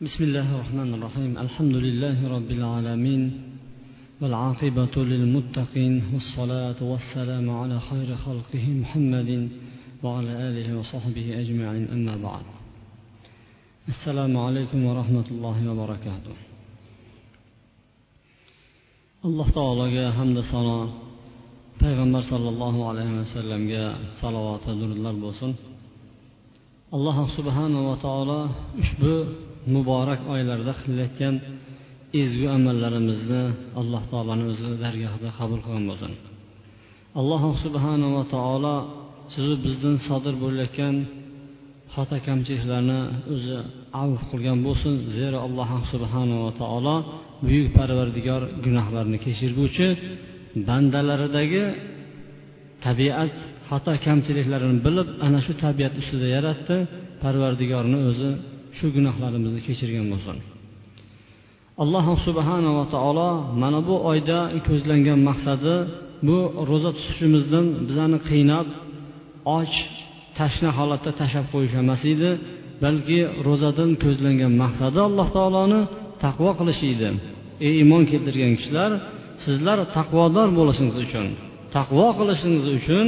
بسم الله الرحمن الرحيم. الحمد لله رب العالمين والعاقبة للمتقين والصلاة والسلام على خير خلقه محمد وعلى آله وصحبه أجمعين. أما بعد السلام عليكم ورحمة الله وبركاته. alloh taologa hamda sano payg'ambar sollallohu alayhi vasallamga salovati durudlar bo'lsin alloh subhanava taolo ushbu muborak oylarda qilayotgan ezgu amallarimizni alloh taoloni o'zi dargohida qabul qilgan bo'lsin. Alloh subhanava taolo sizu bizdan sodir bo'layotgan xato kamchiliklarni o'zi avf qilgan bo'lsin. Zero alloh subhanava taolo buyuk parvardigor gunohlarni kechirguvchi bandalaridagi tabiat xato kamchiliklarini bilib ana shu tabiat ustida yaratdi. Parvardigorni o'zi shu gunohlarimizni kechirgan bo'lsin. Alloh subhanava taolo mana bu oyda ko'zlangan maqsadi bu ro'za tutishimizdan bizani qiynab och tashna holatda tashlab qo'yish emas edi balki ro'zadan ko'zlangan maqsadi alloh taoloni taqvo qilish edi. Ey iymon keltirgan kishilar sizlar taqvodor bo'lishingiz uchun taqvo qilishingiz uchun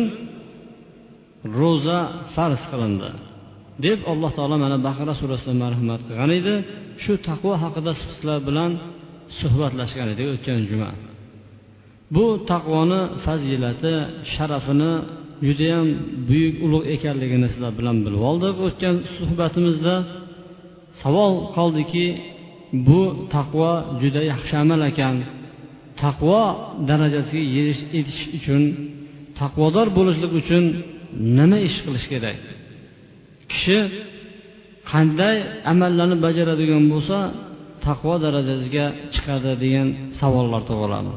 ro'za farz qilindi. Deb alloh taolo mana baqara surasida marhamat qilgan edi. Shu taqvo haqida sizlar bilan suhbatlashgan edik o'tgan juma. Bu taqvoni fazilati sharafini judayam buyuk ulug' ekanligini sizlar bilan bilib oldik o'tgan suhbatimizda. Savol qoldiki bu taqvo juda yaxshi amal ekan. Taqvo darajasiga yetish uchun taqvodor bo'lishlik uchun nima ish qilish kerak? Kishi qanday amallarni bajaradigan bo'lsa taqvo darajasiga chiqadi degan savollar tug'iladi.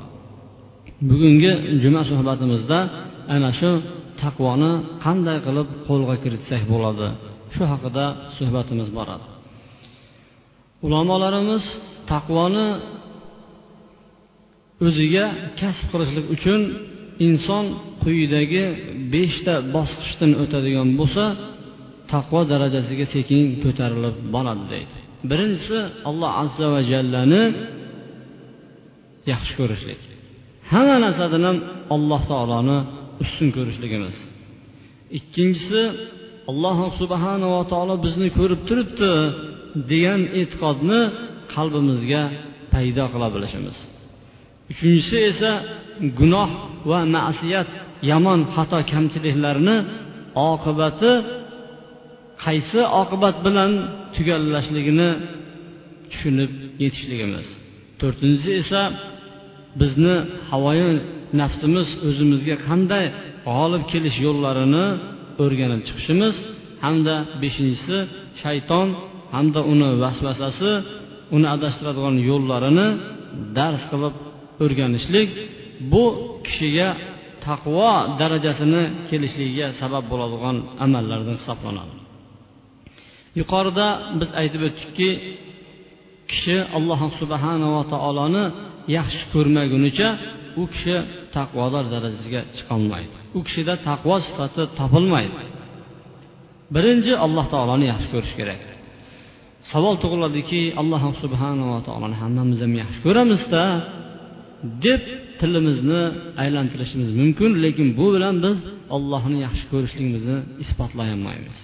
Bugungi juma suhbatimizda ana shu taqvoni qanday qilib qo'lga kiritsak bo'ladi? Shu haqida suhbatimiz boradi ulamolarimiz taqvoni o'ziga kasb qilishlik uchun inson quyidagi beshta bosqichdan o'tadigan bo'lsa taqvo darajasiga sekin ko'tarilib boradi deydi. Birinchisi alloh azza va jallani yaxshi ko'rishlik. Hamma narsadan ham alloh taoloni ustun ko'rishligimiz. Ikkinchisi alloh subhanava taolo bizni ko'rib turibdi degan e'tiqodni qalbimizga paydo qila bilishimiz. Uchinchisi esa gunoh va ma'siyat yomon xato kamchiliklarni oqibati qaysi oqibat bilan tugallashligini tushunib yetishligimiz. To'rtinchisi esa bizni havoyi nafsimiz o'zimizga qanday g'olib kelish yo'llarini o'rganib chiqishimiz hamda beshinchisi shayton hamda uni vasvasasi uni adashtiradigan yo'llarini dars qilib o'rganishlik bu kishiga taqvo darajasini kelishligiga sabab bo'ladigan amallardan hisoblanadi. Yuqorida biz aytib o'tdikki kishi alloh subhanava taoloni yaxshi ko'rmagunicha u kishi taqvodor darajasiga chiqolmaydi u kishida taqvo sifati topilmaydi. Birinchi alloh taoloni yaxshi ko'rish kerak. Savol tug'iladiki alloh subhanava taoloni hammamiz ham yaxshi ko'ramizda deb tilimizni aylantirishimiz mumkin lekin bu bilan biz ollohni yaxshi ko'rishligimizni isbotlay olmaymiz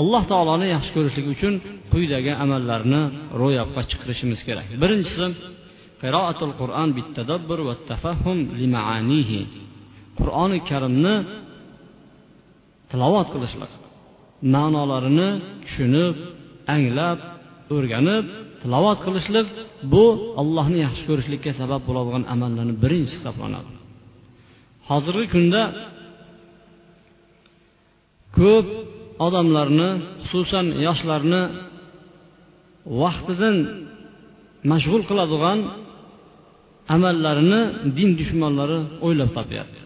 alloh taoloni yaxshi ko'rishlik uchun quyidagi amallarni ro'yobga chiqarishimiz kerak. Birinchisi qiroatul qur'on bittadabbur va tafahhum limaanihi qur'oni karimni tilovat qilishlik ma'nolarini tushunib anglab o'rganib tilovat qilishlik bu allohni yaxshi ko'rishlikka sabab bo'ladigan amallarni birinchisi hisoblanadi. Hozirgi kunda ko'p odamlarni xususan yoshlarni vaqtidan mashg'ul qiladigan amallarini din dushmanlari o'ylab topyapti.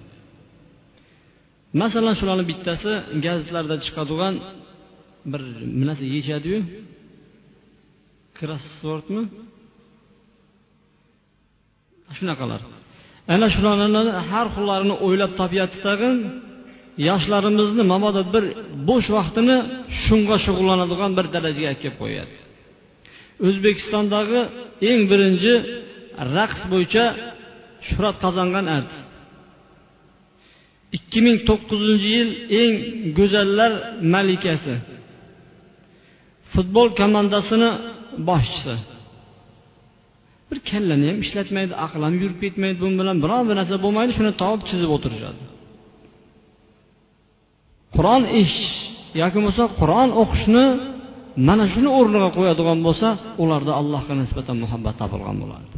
Masalan shularni bittasi gazetlarda chiqadigan bir narsa yeyishadiyu krossvordmi shunaqalar. Ana shularni har xillarini o'ylab topyapti tag'in. Yoshlarimizni mabodo bir bo'sh vaqtini shunga shug'ullanadigan bir darajaga olib kelib qo'yadi. O'zbekistondagi eng birinchi raqs bo'yicha shuhrat qozongan artist ikki ming to'qqizinchi yil eng go'zallar malikasi futbol komandasini boshchisi. Bir kallani ham ishlatmaydi aql ham yurib ketmaydi bu bilan biron bir narsa bo'lmaydi shuni topib chizib o'tirishadi. Qur'on eshitish yoki bo'lmasa qur'on o'qishni mana shuni o'rniga qo'yadigan bo'lsa ularda allohga nisbatan muhabbat topilgan bo'lardi.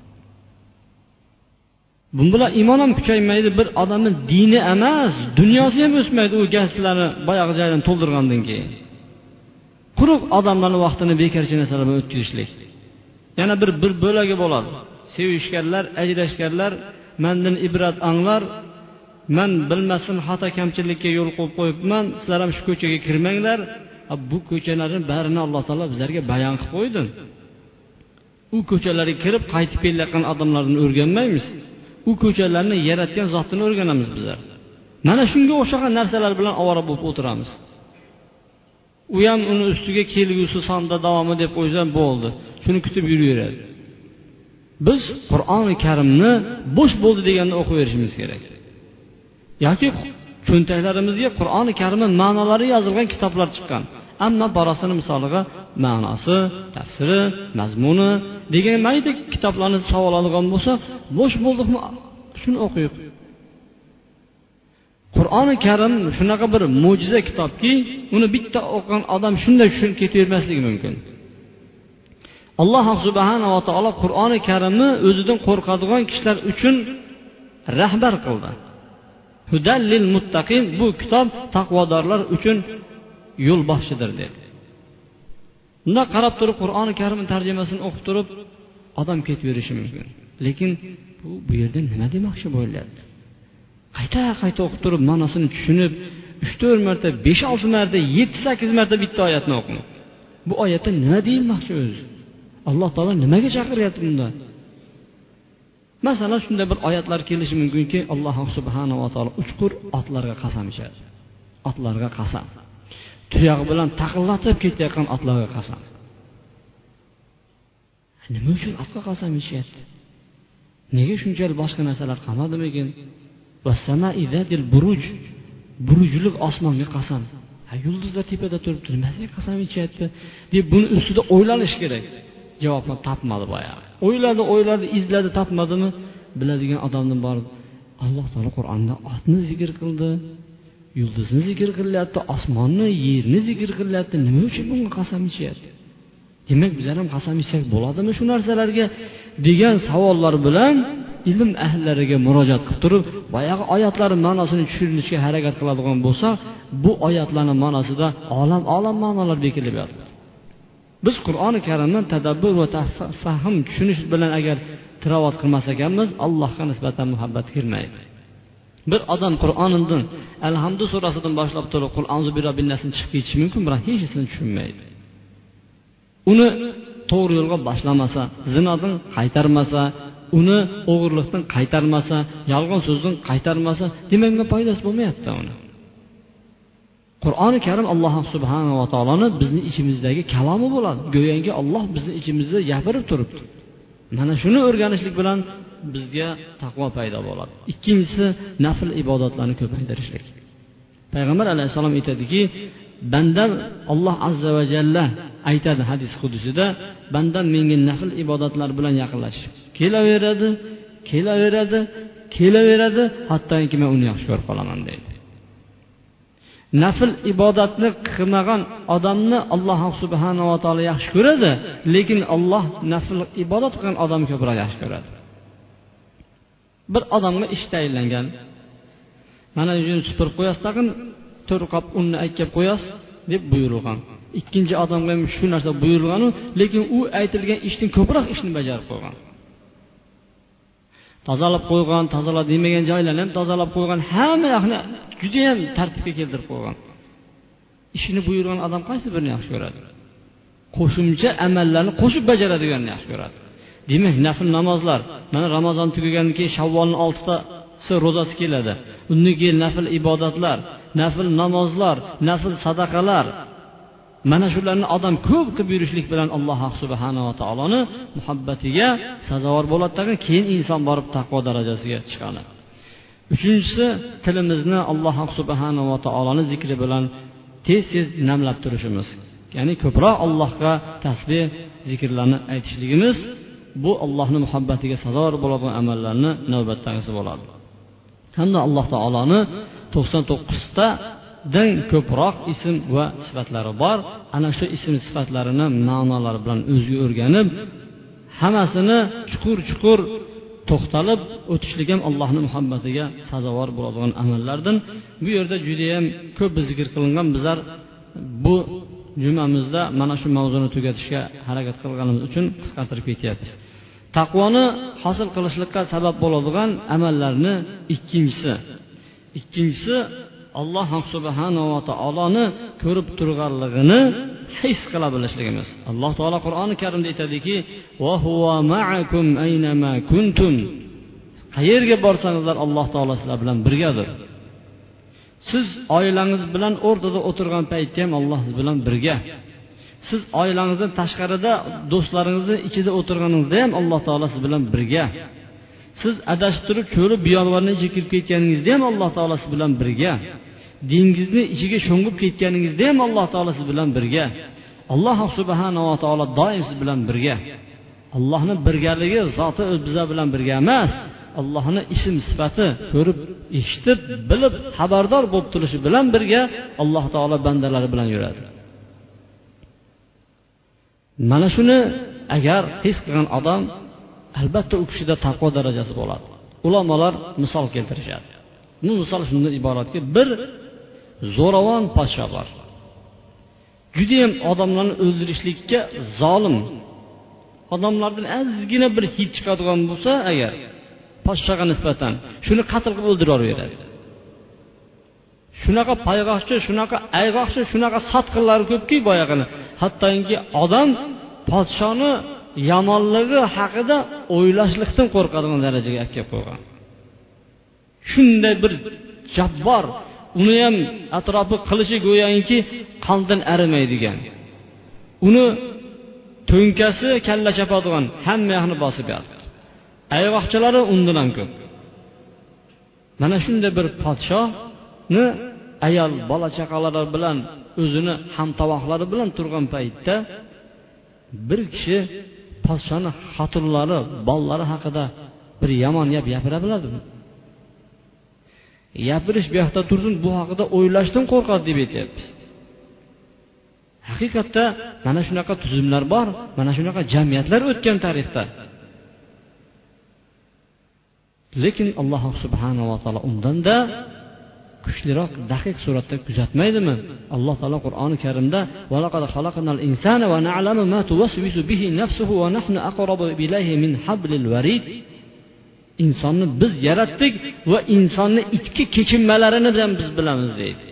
Bu bilan iymon ham kuchaymaydi bir odamni dini emas dunyosi ham o'smaydi u gazlarni boyagi joydan to'ldirgandan keyin. Quruq odamlarni vaqtini bekorchi narsalar bilan o'tkazishlik. Yana bir bir bo'lagi bo'ladi. Sevishganlar ajrashganlar mandan ibrat anglar man bilmasdan xato kamchilikka yo'l qo'yib qo'yibman sizlar ham shu ko'chaga kirmanglar. Bu ko'chalarni barini alloh taolo bizlarga bayon qilib qo'ydi. U ko'chalarga kirib qaytib kelayotgan odamlarni o'rganmaymiz. U ko'chalarni yaratgan zotini o'rganamiz bizlar. Mana shunga o'xshagan narsalar bilan ovora bo'lib o'tiramiz. U ham uni ustiga kelgusi sonda davomi deb qo'ysa bo'ldi. Shuni kutib yuraveradi. Biz qur'oni karimni bo'sh bo'ldi deganda o'qiyverishimiz kerak. Yoki cho'ntaklarimizga qur'oni karimni ma'nolari yozilgan kitoblar chiqqan. Ammo borasini misoliga ma'nosi tafsiri mazmuni degan mayda kitoblarni savol oladigan bo'lsa bo'sh bo'ldikmi shuni o'qiylik qur'oni karim shunaqa bir mo'jiza kitobki uni bitta o'qigan odam shunday tushunib ketavermasligi mumkin. Alloh subhanava taolo qur'oni karimni o'zidan qo'rqadigan kishilar uchun rahbar qildi. Hudallil muttaqin bu kitob taqvodorlar uchun yo'lboshchidir dedi. Bundoq qarab turib qur'oni karimni tarjimasini o'qib turib odam ketaverishi mumkin. Lekin bu bu yerda nima demoqchi bo'lyapti? Qayta qayta o'qib turib ma'nosini tushunib uch to'rt marta besh olti marta yetti sakkiz marta bitta oyatni o'qing bu oyatda nima deyilmoqchi o'zi? Alloh taolo nimaga chaqiryapti bunda masalan shunday bir oyatlar kelishi mumkinki alloh subhanava taolo uchqur otlarga qasam ichadi. Otlarga qasam. Tuyog'i bilan taqillatib ketayotgan otlarga qasam. Nima uchun otga qasam ichyapti? Nega shunchalik boshqa narsalar qilmadimikin buruj burujlik osmonga qasam. Yulduzlar tepada turibdi nimasiga qasam ichyapti? Deb buni ustida o'ylanish kerak. Javobni topmadi boyagi. O'yladi o'yladi izladi topmadimi? Biladigan odamni borib alloh taolo qur'onda otni zikr qildi yulduzni zikr qilyapti osmonni yerni zikr qilyapti nima uchun bunga qasam ichyapti? Demak bizlar ham qasam ichsak bo'ladimi shu narsalarga? Degan savollar bilan ilm ahllariga murojaat qilib turib boyagi oyatlarni ma'nosini tushunishga harakat qiladigan bo'lsa bu oyatlarni ma'nosida olam olam ma'nolar bekilib yotibdi biz qur'oni karimni tadabbur va fahm tushunish bilan agar tilovat qilmas ekanmiz allohga nisbatan muhabbat kirmaydi. Bir odam qur'onidan alhamdu surasidan boshlab turib qur'on anzu chiqib ketishi mumkin biroq hech narsani tushunmaydi. Uni to'g'ri yo'lga boshlamasa zinodan qaytarmasa uni o'g'irlikdan qaytarmasa yolg'on so'zdan qaytarmasa demak unga foydasi bo'lmayapti uni. Qur'oni karim alloh subhanava taoloni bizni ichimizdagi kalomi bo'ladi. Go'yoki olloh bizni ichimizda gapirib turibdi. Mana shuni o'rganishlik bilan bizga taqvo paydo bo'ladi. Ikkinchisi nafl ibodatlarni ko'paytirishlik. Payg'ambar alayhissalom aytadiki banda alloh azza va jalla aytadi hadis qudusida bandam menga nafl ibodatlar bilan yaqinlashib kelaveradi kelaveradi kelaveradi hattoki men uni yaxshi ko'rib qolaman deydi. Nafl ibodatni qilmagan odamni alloh subhanava taolo yaxshi ko'radi lekin olloh nafl ibodat qilgan odamni ko'proq yaxshi ko'radi. Bir odamga ish tayinlangan. Mana yuzini supurib qo'yasiz tag'in to'rt qop unni aytkab qo'yasiz deb buyurilgan ikkinchi odamga ham shu narsa buyurilganu lekin u aytilgan ishdan ko'proq ishni bajarib qo'ygan. Tozalab qo'ygan tozala demagan joylarni ham tozalab qo'ygan hamma yoqni judayam tartibga keltirib qo'ygan. Ishini buyurgan odam qaysi birini yaxshi ko'radi? Qo'shimcha amallarni qo'shib bajaradiganni yaxshi ko'radi. Demak nafl namozlar mana ramazon tugagandan keyin shavvolni oltitasi ro'zasi keladi. Undan keyin nafl ibodatlar nafl namozlar nafl sadaqalar mana shularni odam ko'p qilib yurishlik bilan alloh subhanava taoloni muhabbatiga sazovor bo'ladi tag'in keyin inson borib taqvo darajasiga chiqadi. Uchinchisi tilimizni alloh subhanava taoloni zikri bilan tez tez namlab turishimiz. Ya'ni ko'proq allohga tasbeh zikrlarni aytishligimiz bu allohni muhabbatiga sazovor bo'ladigan amallarni navbatdagisi bo'ladi. Hamda alloh taoloni to'qson dan ko'proq ism va sifatlari bor. Ana shu ism sifatlarini ma'nolari bilan o'ziga o'rganib hammasini chuqur chuqur to'xtalib o'tishlik ham allohni muhabbatiga sazovor bo'ladigan amallardan. Bu yerda judayam ko'p zikr qilingan. Bizlar bu jumamizda mana shu mavzuni tugatishga harakat qilganimiz uchun qisqartirib ketyapmiz. Taqvoni hosil qilishlikka sabab bo'ladigan amallarni ikkinchisi. Ikkinchisi alloh subhanava taoloni ko'rib turganligini his qila bilishligimiz. Alloh taolo qur'oni karimda aytadiki qayerga borsangizlar alloh taolo sizlar bilan birgadir. Siz oilangiz bilan o'rtada o'tirgan paytda ham alloh siz bilan birga. Siz oilangizdan tashqarida do'stlaringizni ichida o'tirganingizda ham alloh taolo siz bilan birga. Siz adashib turib cho'li biyolg'arni ichiga kirib ketganingizda ham alloh taolo siz bilan birga. Dengizni ichiga sho'ng'ib ketganingizda ham alloh taolo siz bilan birga. Alloh subhanava taolo doim siz bilan birga. Allohni birgaligi zoti bizlar bilan birga emas allohni ism sifati ko'rib eshitib bilib xabardor bo'lib turishi bilan birga alloh taolo bandalari bilan yuradi. Mana shuni agar his qilgan odam albatta u kishida taqvo darajasi bo'ladi. Ulamolar misol keltirishadi. Bu misol shundan iboratki bir zo'ravon podsho bor. Judayam odamlarni o'ldirishlikka zolim. Odamlardan ozgina bir hid chiqadigan bo'lsa agar podshoga nisbatan shuni qatl qilib o'ldirib yuboradi shunaqa payg'oqchi shunaqa ayg'oqchi shunaqa sotqinlar ko'pki boyagini. Hattoki odam podshoni yomonligi haqida o'ylashlikdan qo'rqadigan darajaga olib kelib qo'ygan. Shunday bir jabbor uni ham atrofi qilichi go'yoki qondan arimaydigan. Uni to'nkasi kalla chapadigan hamma yoqni bosib yotibdi ayg'oqchilari undan ham ko'p. Mana shunday bir podshohni ayol bola chaqalari bilan o'zini hamtovoqlari bilan turgan paytda bir kishi podshoni xotinlari bolalari haqida bir yomon gap gapira biladimi? Gapirish bu yoqda tursin bu haqida o'ylashdan qo'rqadi deb aytyapmiz. Haqiqatda mana shunaqa tuzumlar bor mana shunaqa jamiyatlar o'tgan tarixda. Lekin alloh subhanava taolo undanda kuchliroq daqiq suratda kuzatmaydimi? Alloh taolo qur'oni karimda insonni biz yaratdik va insonni ichki kechinmalarini ham biz bilamiz deydi.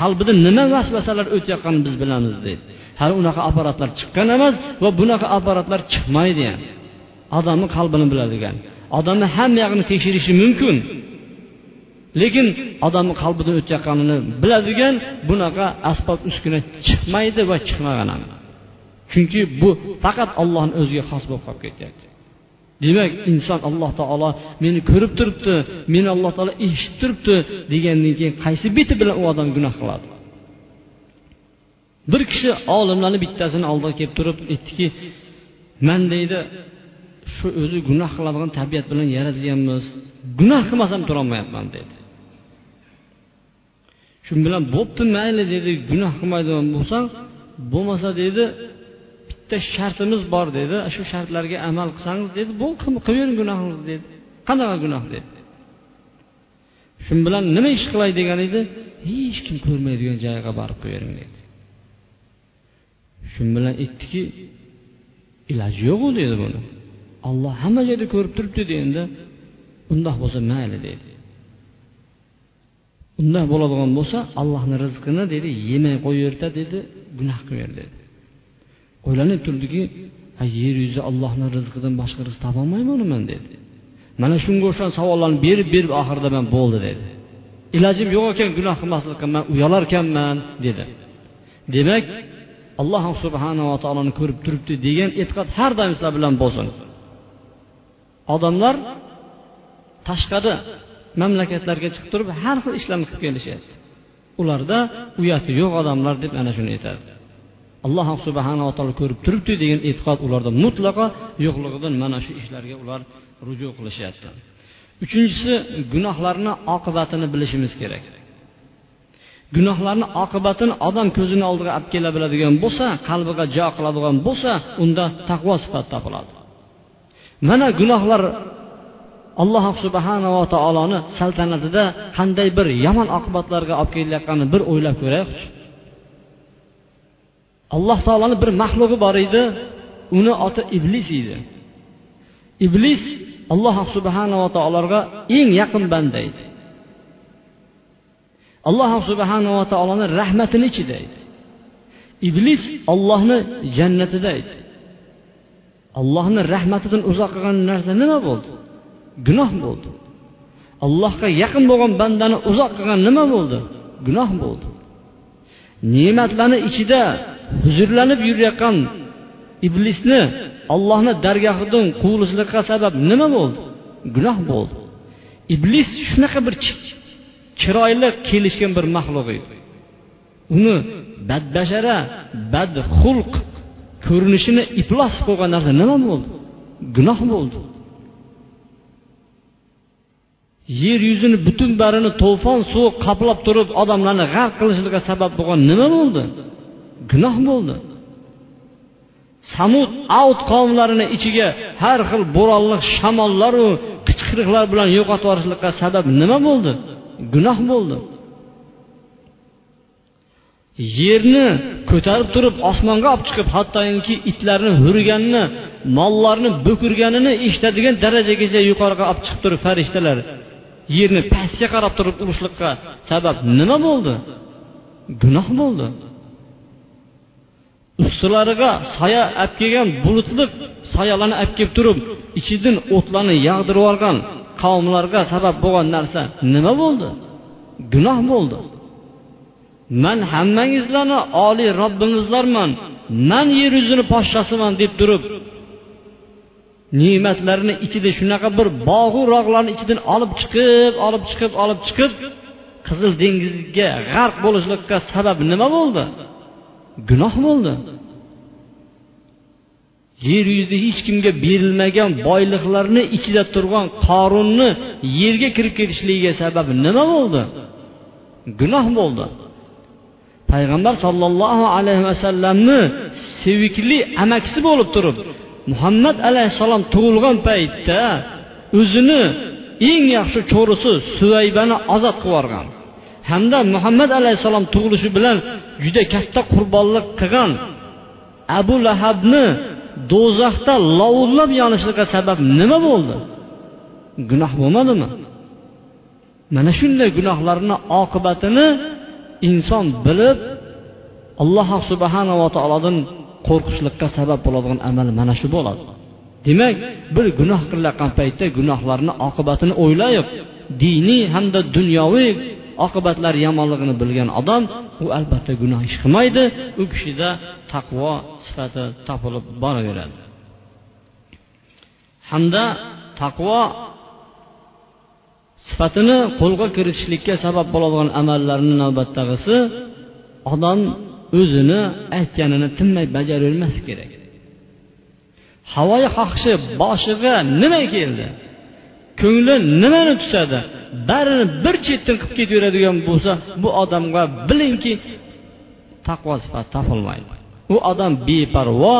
Qalbida nima vasvasalar o'tayotganini biz bilamiz deydi. Hali unaqa apparatlar chiqqan emas va bunaqa apparatlar chiqmaydi ham. Odamni qalbini biladigan odamni hamma yog'ini tekshirishi mumkin. Lekin odamni qalbidan o'tayotganini biladigan bunaqa asbob uskuna chiqmaydi va chiqmagan ham. Chunki bu faqat ollohni o'ziga xos bo'lib qolib ketyapti. Demak inson alloh taolo meni ko'rib turibdi meni alloh taolo eshitib turibdi degandan keyin qaysi beti bilan u odam gunoh qiladi? Bir kishi olimlarni bittasini oldiga kelib turib aytdiki man deydi shu o'zi gunoh qiladigan tabiat bilan yaratilganmiz gunoh qilmasam turolmayapman dedi. Shu bilan bo'pti mayli dedi gunoh qilmaydigan bo'lsang bo'lmasa dedi bitta shartimiz bor dedi. Shu shartlarga amal qilsangiz dedi. Bu qilavering gunohingizni dedi. Qanaqa gunoh dedi. Shu bilan nima ish qilay degan edi? Hech kim ko'rmaydigan joyga borib qo'yavering dedi. Shu bilan aytdiki iloji yo'qu dedi buni. Olloh hamma joyda ko'rib turibdi dedi endi. Undoq bo'lsa mayli dedi. Undoq bo'ladigan bo'lsa allohni rizqini dedi yemay qo'yaversa dedi gunoh qilmaver dedi o'ylanib turdiki yer yuzida allohni rizqidan boshqa rizq topolmayman dedi. Mana shunga o'xshagan savollarni berib berib oxirida man bo'ldi dedi. Ilojim yo'q ekan gunoh qilmaslikqa man uyalarkanman dedi. Demak alloh subhanava taoloni ko'rib turibdi degan e'tiqod har doim sizlar bilan bo'lsin. Odamlar tashqari mamlakatlarga chiqib turib har xil ishlarni qilib kelishyapti. Ularda uyati yo'q odamlar deb ana shuni aytadi. Alloh subhanava taolo ko'rib turibdi degan e'tiqod ularda mutlaqo yo'qligidan mana shu ishlarga ular ruju qilishyapti. Uchinchisi gunohlarni oqibatini bilishimiz kerak. Gunohlarni oqibatini odam ko'zini oldiga olib kela biladigan bo'lsa qalbiga jo qiladigan bo'lsa unda taqvo sifati topiladi mana gunohlar alloh subhanava taoloni saltanatida qanday bir yomon oqibatlarga olib kelayotganini bir o'ylab ko'raylik. Alloh taoloni bir maxluqi bor edi. Uni oti iblis edi. Iblis alloh subhanava taologa eng yaqin banda edi. Alloh subhanava taoloni rahmatini ichida edi. Iblis ollohni jannatida edi. Allohni rahmatidan uzoq qilgan narsa nima bo'ldi? Gunoh bo'ldi. Allohga yaqin bo'lgan bandani uzoq qilgan nima bo'ldi? Gunoh bo'ldi. Ne'matlarni ichida huzurlanib yurayotgan iblisni ollohni dargohidan quvilishlikqa sabab nima bo'ldi? Gunoh bo'ldi. Iblis shunaqa bir chiroyli kelishgan bir maxluq edi. Uni badbashara badxulq ko'rinishini iflos qilgan narsa nima bo'ldi? Gunoh bo'ldi. Yer yuzini butun barini to'fon suvi qoplab turib odamlarni g'arq qilishlikka sabab bo'lgan nima bo'ldi? Gunoh bo'ldi. Samud avt qavmlarini ichiga har xil bo'ronli shamollaru qichqiriqlar bilan yo'qotib yuborishlikqa sabab nima bo'ldi? Gunoh bo'ldi. Yerni ko'tarib turib osmonga olib chiqib hattoki itlarni hurganini mollarni bo'kirganini eshitadigan darajagacha yuqoriga olib chiqib turib farishtalar yerni pastga qarab turib urishlikqa sabab nima bo'ldi? Gunoh bo'ldi. Ustilariga soya olib kelgan bulutliq soyalarni olib kelib turib ichidan o'tlarni yog'dirib yuborgan qavmlarga sabab bo'lgan narsa nima bo'ldi? Gunoh bo'ldi. Man hammangizlarni oliy robbingizlarman man yer yuzini podshosiman deb turib ne'matlarni ichida shunaqa bir bog'u rog'larni ichidan olib chiqib olib chiqib olib chiqib qizil dengizga g'arq bo'lishlikka sabab nima bo'ldi? Gunoh bo'ldi. Yer yuzida hech kimga berilmagan boyliqlarni ichida turgan qorunni yerga kirib ketishligiga sabab nima bo'ldi? Gunoh bo'ldi. Payg'ambar sollallohu alayhi vasallamni sevikli amakisi bo'lib turib muhammad alayhissalom tug'ilgan paytda o'zini eng yaxshi cho'risi suvaybani ozod qilib yuborgan. Hamda muhammad alayhissalom tug'ilishi bilan juda katta qurbonlik qilgan abu lahabni do'zaxda lovullab yonishligiga sabab nima bo'ldi? Gunoh bo'lmadimi? Mana shunday gunohlarni oqibatini inson bilib alloh subhanava taolodan qo'rqishlikqa sabab bo'ladigan amal mana shu bo'ladi. Demak bir gunoh qilayotgan paytda gunohlarni oqibatini o'ylayib diniy hamda dunyoviy oqibatlari yomonligini bilgan odam u albatta gunoh ish qilmaydi. U kishida taqvo sifati topilib boraveradi. Hamda taqvo sifatini qo'lga kiritishlikka sabab bo'ladigan amallarni navbatdagisi odam o'zini aytganini tinmay bajaravermaslik kerak. Havoyi xohishi boshiga nima keldi? Ko'ngli nimani tutadi? Barini bir chetdan qilib ketaveradigan bo'lsa bu odamga bilingki taqvo sifati topilmaydi. U odam beparvo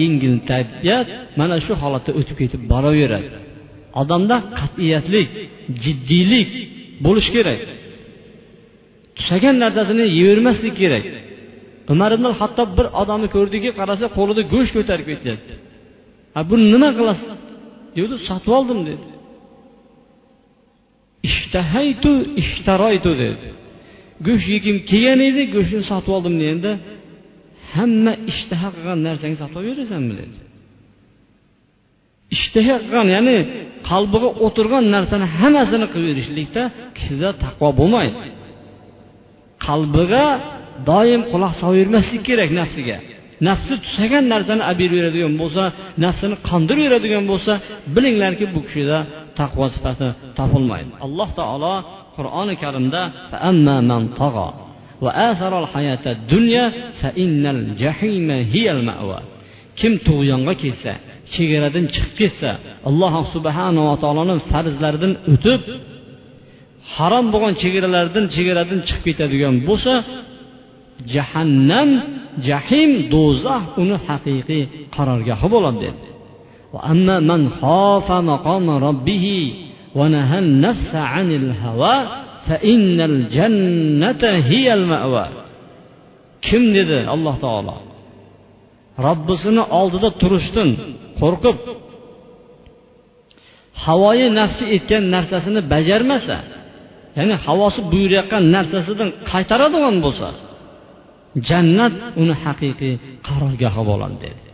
yengil tabiat mana shu holatda o'tib ketib boraveradi. Odamda qat'iyatlik jiddiylik bo'lishi kerak. Tusagan narsasini yeyvermaslik kerak. Umar ibn hattob bir odamni ko'rdiki qarasa qo'lida go'sht ko'tarib ketyapti. A buni nima qilasiz? dedi sotib oldim dedi. Ishtahaytu ishtaroytu dedi. Go'sht yegim kelgan edi go'shtni sotib oldim deganda hamma ishtaha qilgan narsangni sotib olaverasanmi dedi. Ishtaha qilgan ya'ni qalbiga o'tirgan narsani hammasini yurishlikda kishida taqvo bo'lmaydi. Qalbiga doim quloq solavermaslik kerak nafsiga. Nafsi tusagan narsani olib beraveradigan bo'lsa nafsini qondirib beradigan bo'lsa bilinglarki bu kishida taqvo sifati topilmaydi. Alloh taolo qur'oni karimda kim tug'yonga ketsa chegaradan chiqib ketsa alloh subhanava taoloni farzlaridan o'tib harom bo'lgan chegaralardan chegaradan chiqib ketadigan bo'lsa jahannam jahim do'zax uni haqiqiy qarorgohi bo'ladi dedi. وأما من خاف مقام ربه ونهى النفس عن الهوى فإن الجنة هي المأوى kim dedi alloh taolo robbisini oldida turishdan qo'rqib havoyi nafsi etgan narsasini bajarmasa ya'ni havosi buyurayotgan narsasidan qaytaradigan bo'lsa jannat uni haqiqiy qarorgohi bo'ladi dedi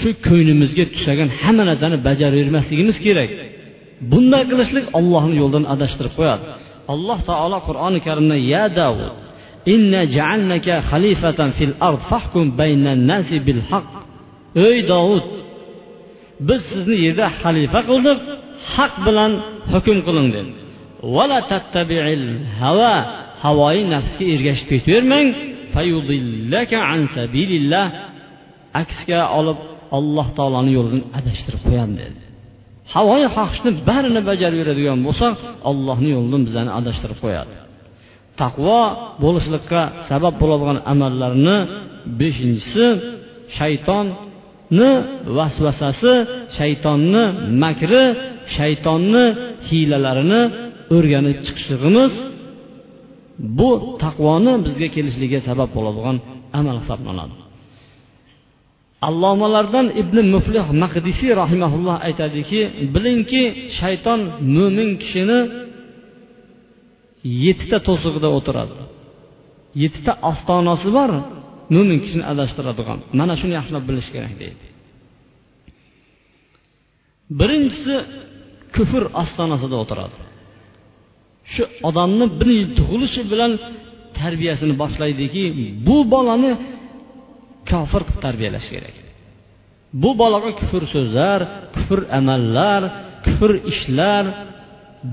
Shu ko'nglimizga tusagan hamma narsani bajaravermasligimiz kerak. Bunday qilishlik ollohni yo'lidan adashtirib qo'yadi. Alloh taolo qur'oni karimda ya davud inna ja'alnaka khalifatan fil ard fahkum baynan nasi bil haqq. Ey dovud biz sizni yerda xalifa qildik haq bilan hukm qiling dedi. Vala tattabi'il hava havoyi nafsga ergashib ketavermang an sabilillah. Aksga olib alloh taoloni yo'lidan adashtirib qo'yadi dedi. Havoyi xohishni barini bajaraveradigan bo'lsak allohni yo'lidan bizani adashtirib qo'yadi. Taqvo bo'lishlikqa sabab bo'ladigan amallarni beshinchisi shaytonni vasvasasi shaytonni makri shaytonni hiylalarini o'rganib chiqishligimiz bu taqvoni bizga kelishligiga sabab bo'ladigan amal hisoblanadi. Allomalardan ibn muflih maqdisiy rahimaulloh aytadiki bilingki shayton mo'min kishini yettita to'sig'ida o'tiradi. Yettita ostonasi bor mo'min kishini adashtiradigan. Mana shuni yaxshilab bilish kerak deydi. Birinchisi kufr ostonasida o'tiradi. Shu odamni bir tug'ilishi bilan tarbiyasini boshlaydiki bu bolani kofir qilib tarbiyalash kerak. Bu bolaga kufr so'zlar kufr amallar kufr ishlar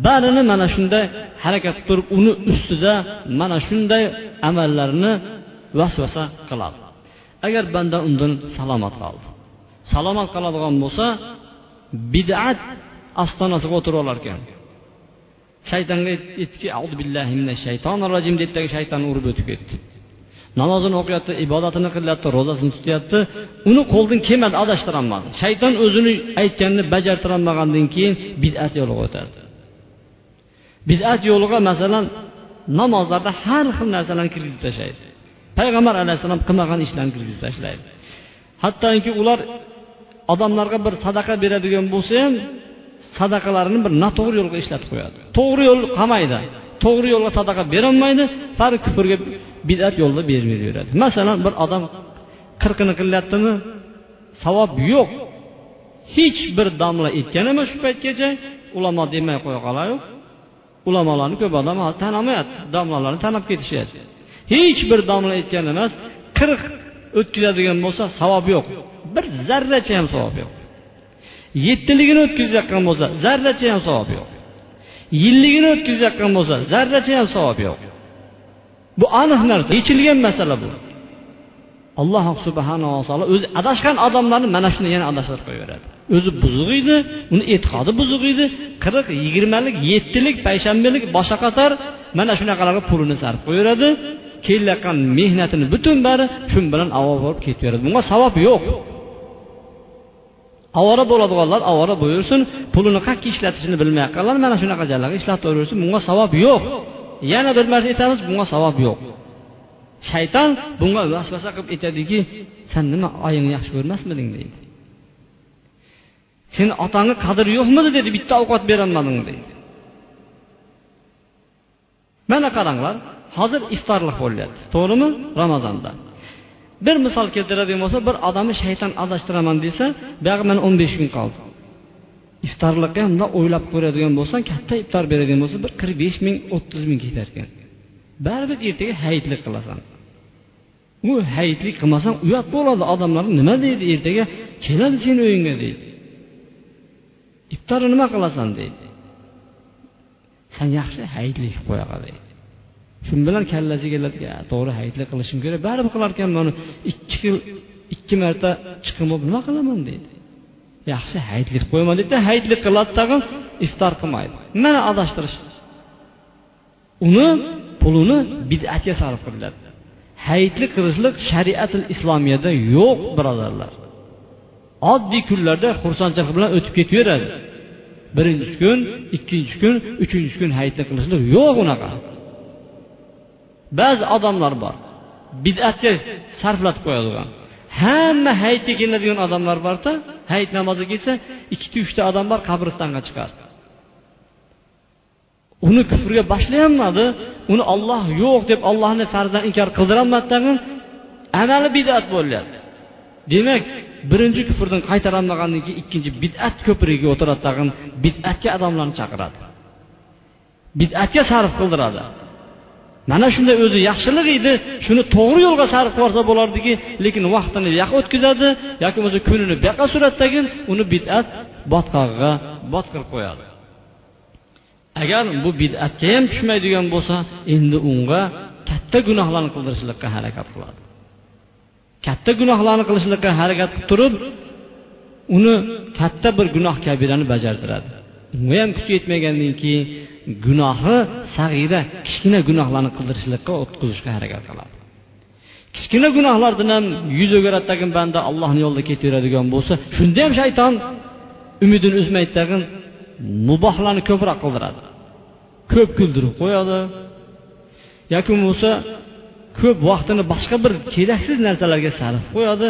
barini mana shunday harakat qilib turib uni ustida mana shunday amallarni vasvasa qiladi. Agar banda undan salomat qoldi salomat qoladigan bo'lsa bid'at ostonasiga o'tirib olar ekan. Shaytonga aytdiki billahi minash shaytonir rojim deydidagi shayton urib o'tib ketdi. Namozini o'qiyapti ibodatini qilyapti ro'zasini tutyapti. Uni qo'ldan kelmadi adashtirolmadi shayton o'zini aytganini bajartirolmagandan keyin bid'at yo'liga o'tadi. Bid'at yo'liga masalan namozlarda har xil narsalarni kirgizib tashlaydi. Payg'ambar alayhissalom qilmagan ishlarni kirgizib tashlaydi. Hattoki ular odamlarga bir sadaqa beradigan bo'lsa ham sadaqalarini bir noto'g'ri yo'lga ishlatib qo'yadi. To'g'ri yo'l qilmaydi to'g'ri yo'lga sadaqa berolmaydi. Bari kufrga bidat yo'lida berib yuraveradi masalan bir odam qirqini qilyaptimi savob yo'q. Hech bir domla ekkan emas shu paytgacha? Ulamo demay qo'ya qolayu ulamolarni ko'p odam tanimayapti. Domlalarni tanib ketishyapti. Hech bir domla ekkan emas qirq o'tkazadigan bo'lsa savob yo'q. Bir zarracha ham savob yo'q. Yettiligini o'tkazayotgan bo'lsa zarracha ham savob yo'q. Yilligini o'tkazayotgan bo'lsa zarracha ham savob yo'q. Bu aniq narsa yechilgan masala bu. Alloh subhanava taolo o'zi adashgan odamlarni mana shuni yana adashtirib qo'yaveradi. O'zi buzuq edi uni e'tiqodi buzuq edi. Qirq yigirmalik yettilik payshanbalik boshqa qator mana shunaqalarga pulini sarf qo'yaveradi. Kelayotgan mehnatini butun bari shu bilan avval bo'lib ketaveradi. Bunga savob yo'q. Ovora bo'ladiganlar ovora bo'laversin pulini qayerga ishlatishini bilmayotganlar mana shunaqa joylarga ishlataversin bunga savob yo'q. Yana bir marta aytamiz bunga savob yo'q. Shayton bunga vasvasa qilib aytadiki san nima oyingni yaxshi ko'rmasmiding? deydi. Seni otangni qadri yo'qmidi? dedi. Bitta ovqat berolmading? deydi. Mana qaranglar hozir iftorlik bo'lyapti. To'g'rimi? Ramazonda. Bir misol keltiradigan bo'lsa bir odamni shayton adashtiraman desa buyog'i mana o'n besh kun qoldi. Iftorlikqa ham bundoq o'ylab ko'radigan bo'lsang katta iftor beradigan bo'lsa bir qirq besh ming o'ttiz ming ketar ekan. Baribir ertaga hayitlik qilasan. U hayitlik qilmasang uyat bo'ladi odamlar nima deydi ertaga keladi seni uyingga deydi. Iftorni nima qilasan deydi. San yaxshi hayitlik qilib qo'yaqa deydi. Shu bilan kallasiga keladi to'g'ri hayitlik qilishim kerak. Baribir qilarkanman ikki xil ikki marta chiqim bo'lib nima qilaman? deydi. Yaxshi hayitlik qo'yma deydida hayitlik qiladi tag'in iftor qilmaydi. Mana adashtirish. Uni pulini bid'atga sarf qiladi hayitlik qilishlik shariatil islomiyada yo'q birodarlar. Oddiy kunlarda xursandchilik bilan o'tib ketaveradi. Birinchi kun ikkinchi kun uchinchi kun hayitni qilishlik yo'q unaqa. Ba'zi odamlar bor bid'atga sarflatib qo'yadigan. Hamma hayitga keladigan odamlar borda hayit namoziga kelsa ikkita uchta odam bor qabristonga chiqadi uni kufrga boshlayolmadi uni olloh yo'q deb ollohni farzidan inkor qildirolmadi tag'in amali bidat bo'lyapti. Demak birinchi kufrdan qaytarolmagandan keyin ikkinchi bid'at ko'prigiga o'tiradi tag'in bid'atga odamlarni chaqiradi. Bid'atga sarf qildiradi. Mana shunday o'zi yaxshilik edi shuni to'g'ri yo'lga sarf qilsa bo'lardiki lekin vaqtini bu o'tkazadi yoki bo'lmasa kunini bu yoqqa uni bid'at botqog'iga botqirib qo'yadi. Agar bu bid'atga ham tushmaydigan bo'lsa endi unga katta gunohlarni qildirishlikka harakat qiladi. Katta gunohlarni qilishlikka harakat qilib turib uni katta bir gunoh kabirani bajartiradi. Unga ham kuchi yetmagandan keyin gunohi sag'ira kichkina gunohlarni qildirishlikqa o'tkazishga harakat qiladi. Kichkina gunohlardan ham yuz o'giradi tagin banda allohni yo'lida ketaveradigan bo'lsa shunda ham shayton umidini uzmaydi tag'in mubohlarni ko'proq qildiradi. Ko'p kuldirib qo'yadi. Yoki bo'lmasa ko'p vaqtini boshqa bir keraksiz narsalarga sarf qo'yadi.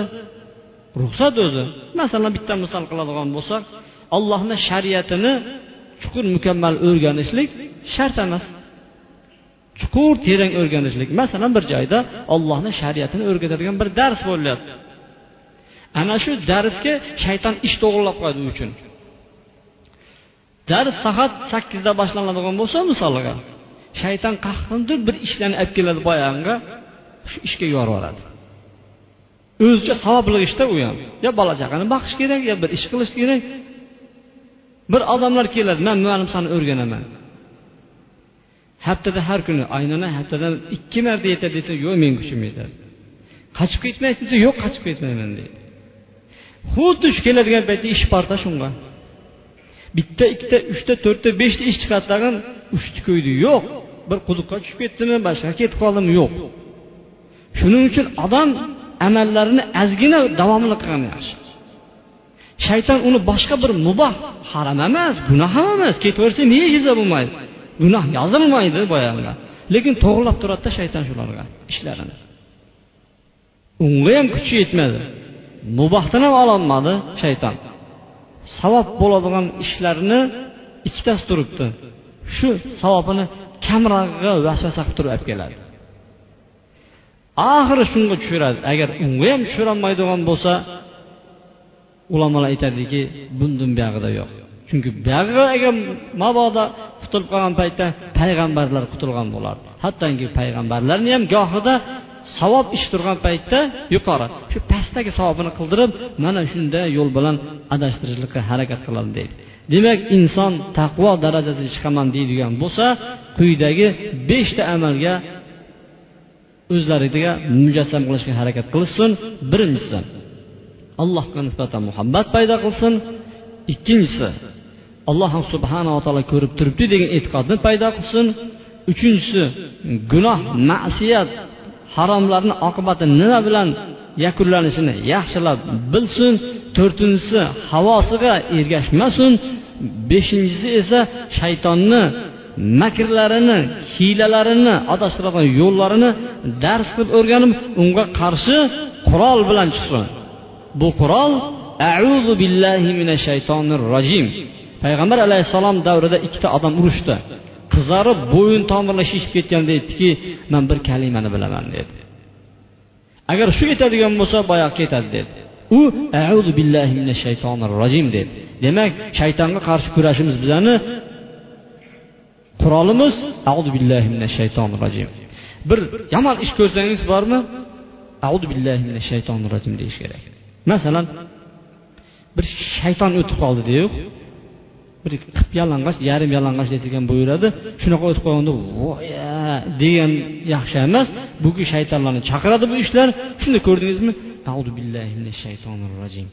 Ruxsat o'zi masalan bitta misol qiladigan bo'lsak allohni shariatini chuqur mukammal o'rganishlik shart emas. Chuqur terang o'rganishlik. Masalan bir joyda ollohni shariatini o'rgatadigan bir dars bo'lyapti. Ana shu darsga shayton ish to'g'irlab qo'yadi u uchun. Dars soat sakkizda boshlanadigan bo'lsa misolga shayton qahqindir bir ishlarni olib keladi boyag'iga shu ishga yuboradi. O'zicha savobli ishda u ham. Yo bola chaqani boqish kerak yo bir ish qilish kerak bir odamlar keladi man muallim sani o'rganaman. Haftada har kuni aynana haftadan ikki marta yetadi desa yo'q meni kuchim yetadi qochib ketmaysiz desa yo'q qochib ketmayman deydi. Xuddi shu keladigan paytda ish borda shunga. Bitta ikkita uchta to'rtta beshta ish chiqadi tag'in uchta ko'ydi yo'q. Bir quduqqa tushib ketdimi boshqa ketib qoldimi yo'q. Shuning uchun odam amallarini ozgina davomli qilgan yaxshi. Shayton uni boshqa bir muboh harom emas gunoh ham emas. Ketaversa nega jazo bo'lmaydi? Gunoh yozilmaydi boyagiga lekin to'g'irlab turadida shayton shularga ishlarini. Unga ham kuchi yetmadi. Mubohdan ham ololmadi shayton. Savob bo'ladigan ishlarni ikkitasi turibdi. Shu savobini kamrog'iga vasvasa qilib turib olib keladi. Oxiri shunga tushiradi. Agar unga ham tushirolmaydigan bo'lsa ulamolar aytadiki bundan buyog'ida yo'q. Chunki buyog'i agar mabodo qutulib qolgan paytda payg'ambarlar qutulgan bo'lardi. Hattoki payg'ambarlarni ham gohida savob ish turgan paytda yuqori. Shu pastdagi savobini qildirib mana shunday yo'l bilan adashtirishlikqa harakat qiladi deydi. Demak inson taqvo darajasiga chiqaman deydigan bo'lsa quyidagi beshta amalga o'zlariga mujassam qilishga harakat qilishsin. Birinchisi allohga nisbatan muhabbat paydo qilsin. Ikkinchisi alloh subhanava taolo ko'rib turibdi degan e'tiqodni paydo qilsin. Uchinchisi gunoh ma'siyat haromlarni oqibati nima bilan yakunlanishini yaxshilab bilsin. To'rtinchisi havosiga ergashmasin. Beshinchisi esa shaytonni makrlarini hiylalarini adashtiradigan yo'llarini dars qilib o'rganib unga qarshi qurol bilan chiqsin. Bu qurol auzu billahi minash shaytonir rojim payg'ambar alayhissalom davrida ikkita odam urushdi. Qizarib bo'yin tomirlari shishib ketganda aytdiki man bir kalimani bilaman dedi. Agar shu yetadigan bo'lsa boyoqqa ketadi dedi. U auzu billahi minash shaytonir rojim dedi. Demak shaytonga qarshi kurashimiz bizani qurolimiz auzu billahi minash shaytonir rojim bir yomon ish ko'rsangiz bormi? Audu billahi minash shaytonir rojim deyish kerak masalan bir shayton o'tib qoldi deyu bir qip yalang'och yarim yalang'och desilgan buyuradi. Shunaqa o'tib qolganda voya degan yaxshi emas. Buki shaytonlarni chaqiradi bu ishlar. Shunda ko'rdingizmi? Billahi minash shaytonir rojim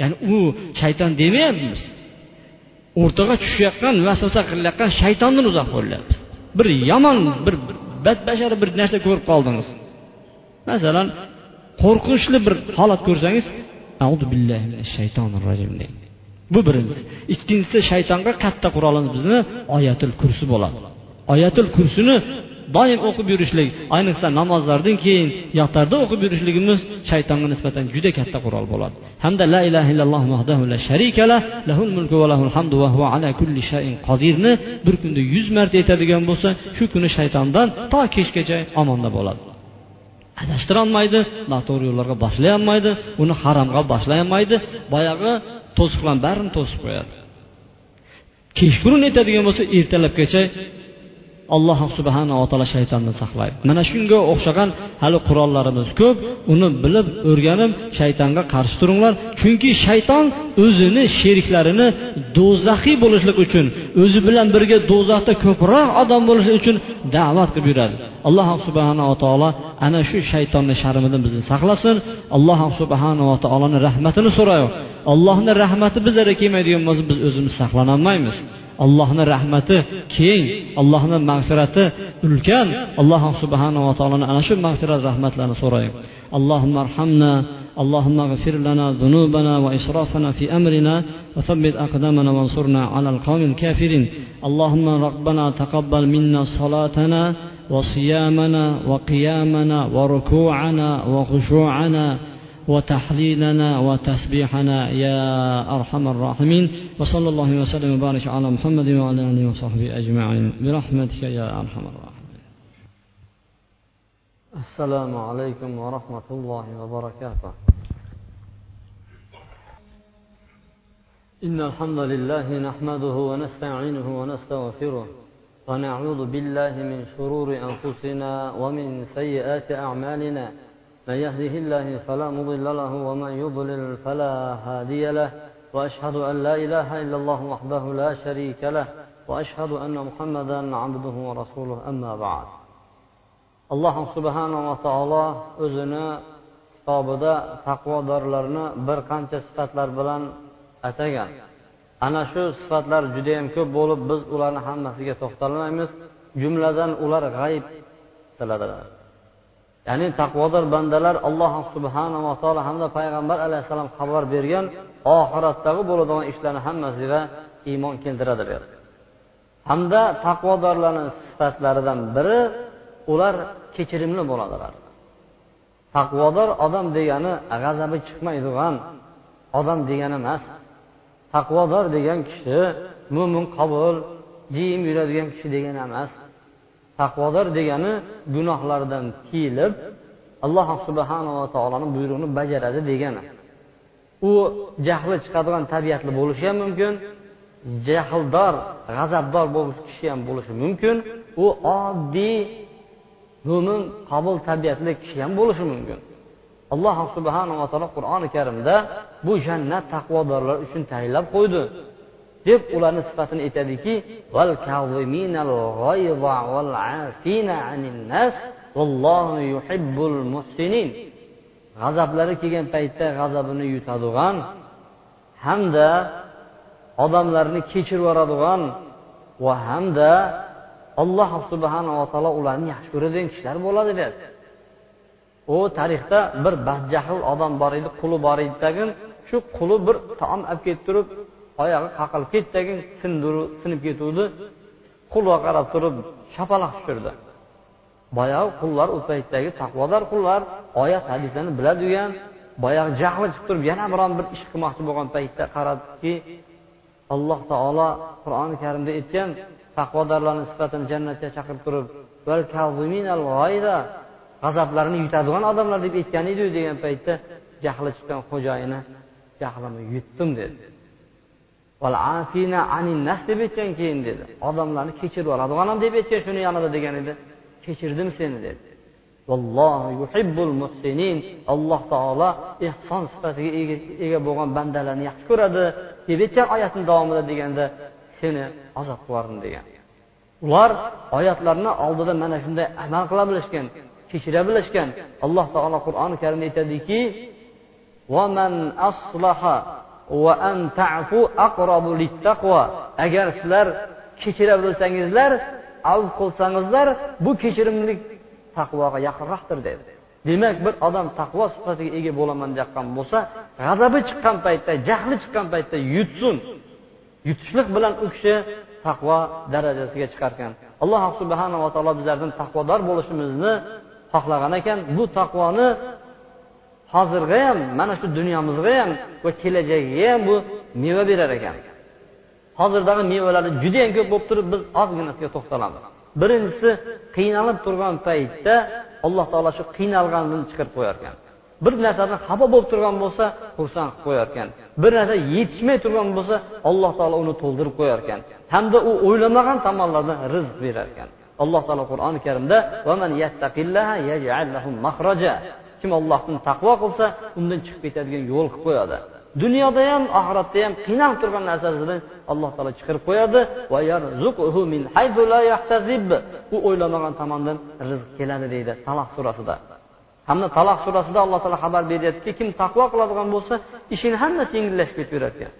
ya'ni u shayton demayapmiz. O'rtaga tushayotgan vasvasa qilayotgan shaytondan uzoq bo'lyapmiz. Bir yomon bir badbashara bir narsa ko'rib qoldingiz. Masalan qo'rqinchli bir holat ko'rsangiz audu billahi minash shaytonir rojim deng bu birinchisi. Ikkinchisi shaytonga katta qurolimiz bizni oyatul kursi bo'ladi. Oyatul kursini doim o'qib yurishlik ayniqsa namozlardan keyin yotarda o'qib yurishligimiz shaytonga nisbatan juda katta qurol bo'ladi. Hamda la ilaha illalloh vahdahu la sharikala lahul mulku va lahul hamdu va huva ala kulli shayin qodirni bir kunda yuz marta aytadigan bo'lsa shu kuni shaytondan to kechgacha omonda bo'ladi. Adashtirolmaydi noto'g'ri yo'llarga boshlay olmaydi uni haromga boshlayolmaydi boyagi to'siqlarni barini to'sib qo'yadi. Kechqurun aytadigan bo'lsa ertalabgacha alloh subhanava taolo shaytondan saqlaydi. Mana shunga o'xshagan hali qurollarimiz ko'p. Uni bilib o'rganib shaytonga qarshi turinglar. Chunki shayton o'zini sheriklarini do'zaxiy bo'lishlik uchun o'zi bilan birga do'zaxda ko'proq odam bo'lishi uchun da'vat qilib yuradi. Alloh subhanava taolo ana shu shaytonni sharmidan bizni saqlasin. Alloh subhanava taoloni rahmatini so'raylik allohni rahmati bizlarga kelmaydigan bo'lsa biz o'zimiz saqlanolmaymiz allohni rahmati keng allohni mag'firati ulkan alloh subhanava taoloni ana shu mag'firat rahmatlarini so'raylik allohumma arhamna اللهم اغفر لنا ذنوبنا وإسرافنا في أمرنا وثبت أقدامنا وانصرنا على القوم الكافرين اللهم ربنا تقبل منا صلاتنا وصيامنا وقيامنا وركوعنا وخشوعنا وتحليلنا وتسبيحنا يا أرحم الراحمين. وصلى الله وسلم وبارك على محمد وعلى آله وصحبه أجمعين. برحمتك يا أرحم الراحمين. السلام عليكم ورحمة الله وبركاته. إن الحمد لله نحمده ونستعينه ونستغفره ونعوذ بالله من شرور أنفسنا ومن سيئات أعمالنا. من يهده الله فلا مضل له ومن يضلل فلا هادي له وأشهد أن لا إله إلا الله وحده لا شريك له وأشهد أن محمدا عبده ورسوله. أما بعد الله سبحانه وتعالى o'zini kitobida taqvodorlarni bir qancha sifatlar bilan atagan. Ana shu sifatlar judayam ko'p bo'lib biz ularni hammasiga to'xtalmaymiz. Jumladan ular g'ayb tiladilar. Ya'ni taqvodor bandalar alloh subhanava taolo hamda payg'ambar alayhissalom xabar bergan oxiratdagi bo'ladigan ishlarni hammasiga iymon keltiradilar hamda taqvodorlarni sifatlaridan biri ular kechirimli bo'ladilar. Taqvodor odam degani g'azabi chiqmaydigan odam degani emas. Taqvodor degan kishi mo'min qobul jim yuradigan kishi degani emas. Taqvodor degani gunohlardan tiyilib alloh subhanava taoloni buyrug'ini bajaradi degani. U jahli chiqadigan tabiatli bo'lishi ham mumkin jahldor g'azabdor bo'lish kishi ham bo'lishi mumkin u oddiy mo'min qobil tabiatli kishi ham bo'lishi mumkin. Alloh subhanava taolo qur'oni karimda bu jannat taqvodorlar uchun tayinlab qo'ydi. Deb ularni sifatini aytadiki g'azablari kelgan paytda g'azabini yutadigan hamda odamlarni kechirib yuboradigan va hamda alloh subhanava taolo ularni yaxshi ko'radigan kishilar bo'ladi dedi u tarixda bir badjahl odam bor edi quli bor edi tagin shu quli bir taom olib kelib turib oyog'i qaqilib ketdi sindiru sinib ketuvdi. Qulga qarab turib shapaloq tushirdi. Boyagi qullar u paytdagi taqvodor qullar oyat hadislarni biladigan boyagi jahli chiqib turib yana biron bir ish qilmoqchi bo'lgan paytda qaradiki alloh taolo qur'oni karimda aytgan taqvodorlarni sifatini jannatga chaqirib turib g'azablarini yutadigan odamlar deb aytgan edi degan paytda jahli chiqqan xo'jayini jahlimni yutdim dedi. Deb aytgan keyin dedi. Odamlarni kechirib yuboradi onam deb aytgan shuni yonida degan edi. Kechirdim seni dedi. Alloh taolo ehson sifatiga ega bo'lgan bandalarni yaxshi ko'radi deb aytgan oyatni davomida deganda seni azob qilardim degan. Ular oyatlarni oldida mana shunday amal qila bilishgan kechira bilishgan. Alloh taolo qur'oni karimda aytadiki agar sizlar kechira bilsangizlar avf qilsangizlar bu kechirimlik taqvoga yaqinroqdir dedi. Demak bir odam taqvo sifatiga ega bo'laman deyotgan bo'lsa g'azabi chiqqan paytda jahli chiqqan paytda yutsin. Yutishlik bilan u kishi taqvo darajasiga chiqarkan. Alloh subhanava taolo bizlardan taqvodor bo'lishimizni xohlagan ekan. Bu taqvoni hozirga ham mana shu dunyomizga ham va kelajagiga ham bu meva berar ekan. Hozirdagi mevalar judayam ko'p bo'lib turib biz ozginasiga to'xtalamiz. Birinchisi qiynalib turgan paytda alloh taolo shu qiynalganini chiqarib qo'yar ekan. Bir narsadan xafa bo'lib turgan bo'lsa xursand qilib qo'yar ekan. Bir narsa yetishmay turgan bo'lsa alloh taolo uni to'ldirib qo'yar ekan. Hamda u o'ylamagan tomonlardan rizq berar ekan. Alloh taolo qur'oni karimda kim ollohdan taqvo qilsa undan chiqib ketadigan yo'l qilib qo'yadi. Dunyoda ham oxiratda ham qiynalib turgan narsasidan alloh taolo chiqarib qo'yadi. U o'ylamagan tomondan rizq keladi deydi taloq surasida. Hamda taloq surasida alloh taolo xabar beryaptiki kim taqvo qiladigan bo'lsa ishini hammasi yengillashib ketaverar ekan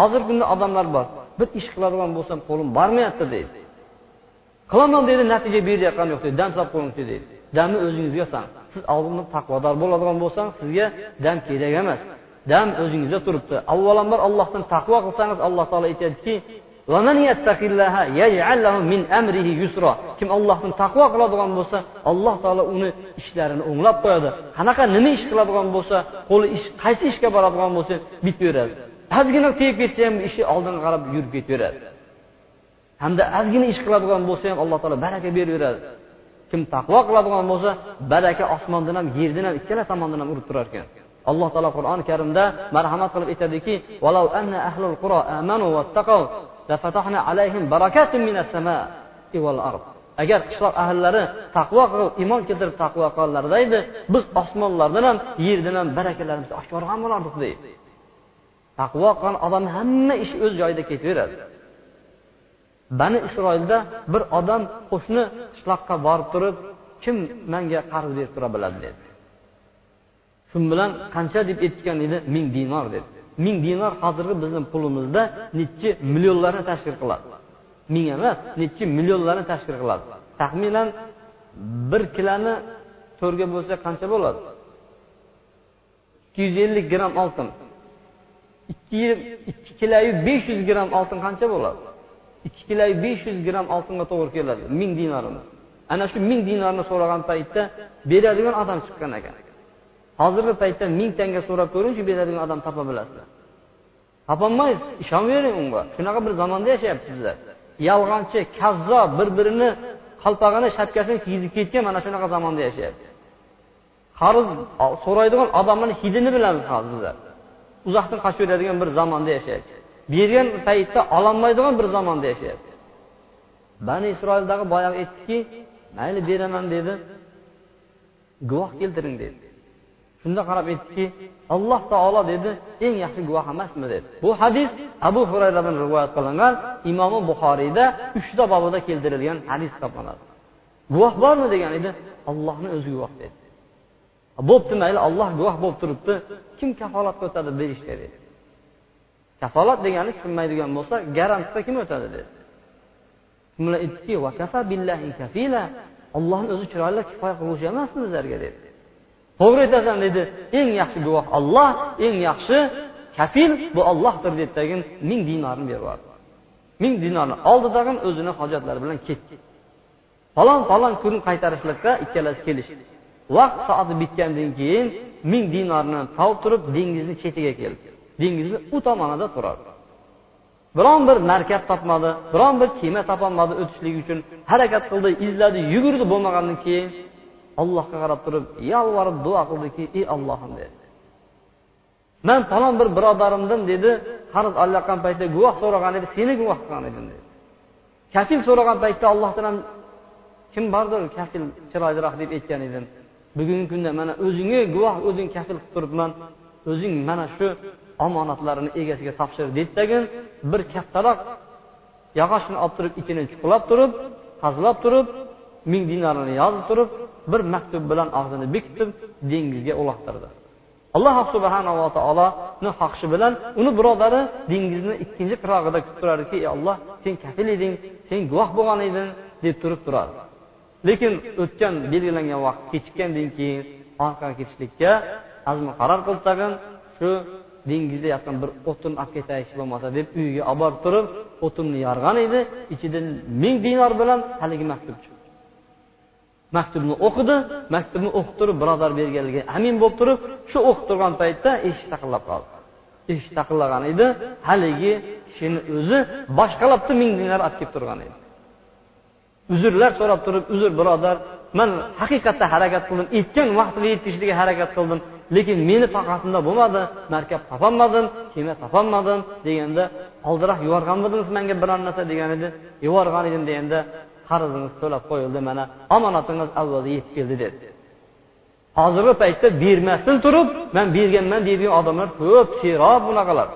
hozirgi kunda odamlar bor bir ish qiladigan bo'lsam qo'lim bormayapti deydi. Qilaman deydi natija berayotgani yo'q deydi dam solib qo'yingchi deydi. Damni o'zingizga san. Siz oldinda taqvodor bo'ladigan bo'lsangiz sizga dam kerak emas. Dam o'zingizda turibdi. Avvalambor allohdan taqvo qilsangiz alloh taolo aytyaptiki kim ollohdan taqvo qiladigan bo'lsa alloh taolo uni ishlarini o'nglab qo'yadi. Qanaqa nima ish qiladigan bo'lsa qo'li ish qaysi ishga boradigan bo'lsa bitaveradi ozgina tegib ketsa ham ishi oldinga qarab yurib ketaveradi hamda ozgina ish qiladigan bo'lsa ham alloh taolo baraka beraveradi kim taqvo qiladigan bo'lsa baraka osmondan ham yerdan ham ikkala tomondan ham urib turar ekan. Alloh taolo qur'oni karimda marhamat qilib aytadiki agar qishloq ahllari taqvo qilib iymon keltirib taqvo qilganlarida edi biz osmonlardan ham yerdan ham barakalarimizni oshkor ham bo'lardik deydi. Taqvo qilgan odam hamma ish o'z joyida ketaveradi. Bani isroilda bir odam qo'shni qishloqqa borib turib kim menga qarz berib tura biladi dedi. Shu bilan qancha deb aytgan edi? Ming dinor dedi. Ming dinor hozirgi bizni pulimizda nechi millionlarni tashkil qiladi. Ming emas nechi millionlarni tashkil qiladi. Taxminan bir kiloni to'rga bo'lsa qancha bo'ladi? Ikki yuz ellik gramm oltin. Ikki ikki kilayu besh yuz gramm oltin qancha bo'ladi? Ikki kiloyu besh yuz gramm oltinga to'g'ri keladi ming dinorini ana shu ming dinorni so'ragan paytda beradigan odam chiqqan ekan. Hozirgi paytda ming tanga so'rab ko'ringchi beradigan odam topa bilasizlar. Topolmaysiz ishonavering unga. Shunaqa bir zamonda yashayapmiz bizlar yolg'onchi kazzob bir birini qalpog'ini shapkasini kiygizib ketgan mana shunaqa zamonda yashayapmiz qarz so'raydigan odamni hidini bilamiz hozir bizlar uzoqdan qochib yuradigan bir zamonda yashayapmiz bergan paytda ololmaydigan bir zamonda yashayapti. Bani isroildagi boyagi aytdiki mayli beraman dedi. Guvoh keltiring dedi. Shunda qarab aytdiki alloh taolo dedi eng yaxshi guvoh emasmi? dedi. Bu hadis abu hurayradan rivoyat qilingan imomi buxoriyda uchta bobida keltirilgan hadis hisoblanadi. Guvoh bormi? degan edi. Ollohni o'zi guvoh dedi. Bo'pti mayli olloh guvoh bo'lib turibdi. Kim kafolatga o'tadi berishga dedi. Kafolat degani tushunmaydigan bo'lsa garantga kim o'tadi dedi. Bilan aytdiki ollohni o'zi chiroyli kifoya qiluvchi emasmi bizlarga dedi. To'g'ri aytasan dedi. Eng yaxshi guvoh olloh eng yaxshi kafil bu ollohdir deb tagin ming dinorni berib yubordi ming dinorni oldidagi o'zini hojatlari bilan ketdi. Falon falon kun qaytarishlikqa ikkalasi kelishdi. Vaqt soati bitgandan keyin ming dinorni topib turib dengizni chetiga keldi. Dengizni u tomonida turardi biron bir markab topmadi biron bir kema topolmadi o'tishlik uchun harakat qildi izladi yugurdi bo'lmagandan keyin allohga qarab turib yolvorib duo qildiki ey ollohim dedi. Man falon bir birodarimdan dedi qarz olayotgan paytda guvoh so'ragan edi seni guvoh qilgan edim dedi. Kafil so'ragan paytda allohdan ham kim bordir kafil chiroyliroq deb aytgan edim. Bugungi kunda mana o'zingga guvoh o'zing kafil qilib turibman o'zing mana shu omonatlarini egasiga topshir deydidagi bir kattaroq yog'ochni olib turib ichini chuqurlab turib qazilab turib ming dinarini yozib turib bir maktub bilan og'zini bekitib dengizga uloqtirdi. Alloh subhanava taoloni xohishi bilan uni birodari dengizni ikkinchi qirog'ida kutib turardiki ey olloh sen kafil eding sen guvoh bo'lgan eding deb turib turardi lekin o'tgan belgilangan vaqt kechikkandan keyin orqaga ketishlikka azmi qaror qildi tag'in shu dengizda yotgan bir o'tin olib ketaylik bo'lmasa deb uyiga olib borib turib o'tinni yorgan edi. Ichidan ming dinor bilan haligi maktub chiqdi. Maktubni o'qidi maktubni o'qib turib birodar berganligiga amin bo'lib turib shu o'qib turgan paytda eshik taqillab qoldi. Eshik taqillagan edi haligi kishini o'zi boshqalabda ming dinar olib kelib turgan edi. Uzrlar so'rab turib uzr birodar man haqiqatda harakat qildim aytgan vaqtiga yetishlikka harakat qildim. Lekin meni toqatimda bo'lmadi markab topolmadim kema topolmadim deganda oldinroq yuborganmidingiz manga biron narsa degan edi. Yuborgan edim deganda qarzingiz to'lab qo'yildi mana omonatingiz avvalda yetib keldi dedi. Hozirgi paytda bermasdan turib man berganman deydigan odamlar ko'p serob bunaqalar.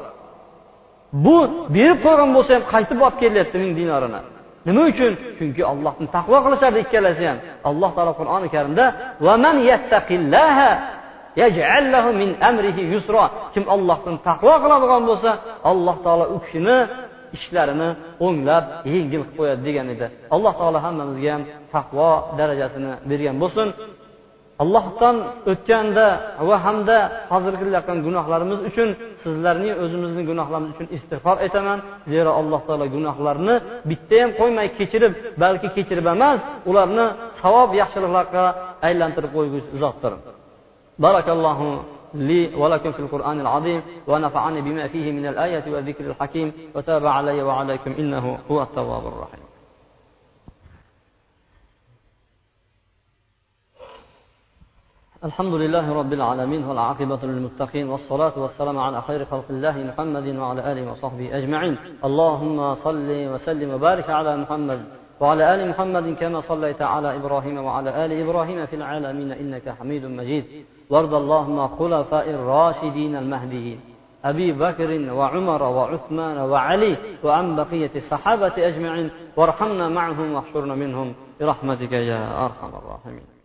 Bu berib qo'ygan bo'lsa ham qaytib olib kelyapti ming dinorini. Nima uchun? Chunki ollohni taqvo qilishardi ikkalasi ham. Alloh taolo qur'oni karimda kim ollohdan taqvo qiladigan bo'lsa alloh taolo u kishini ishlarini o'nglab yengil qilib qo'yadi degan edi alloh taolo hammamizga ham taqvo darajasini bergan bo'lsin allohdan o'tganda va hamda hozir qilayotgan gunohlarimiz uchun sizlarning o'zimizni gunohlarimiz uchun istig'for aytaman zero alloh taolo gunohlarni bitta ham qo'ymay kechirib balki kechirib emas ularni savob yaxshiliklarga aylantirib qo'yguvchi zotdir barakallohu لي ولكم في القرآن العظيم ونفعني بما فيه من الآية والذكر الحكيم وتاب علي وعليكم إنه هو التواب الرحيم. الحمد لله رب العالمين والعاقبة للمتقين والصلاة والسلام على خير خلق الله محمد وعلى آله وصحبه أجمعين. اللهم صل وسلم وبارك على محمد وعلى آل محمد كما صليت على إبراهيم وعلى آل إبراهيم في العالمين إنك حميد مجيد. وارض اللهم خلفاء الراشدين المهديين أبي بكر وعمر وعثمان وعلي وعن بقية الصحابة أجمعين وارحمنا معهم واحشرنا منهم برحمتك يا أرحم الراحمين.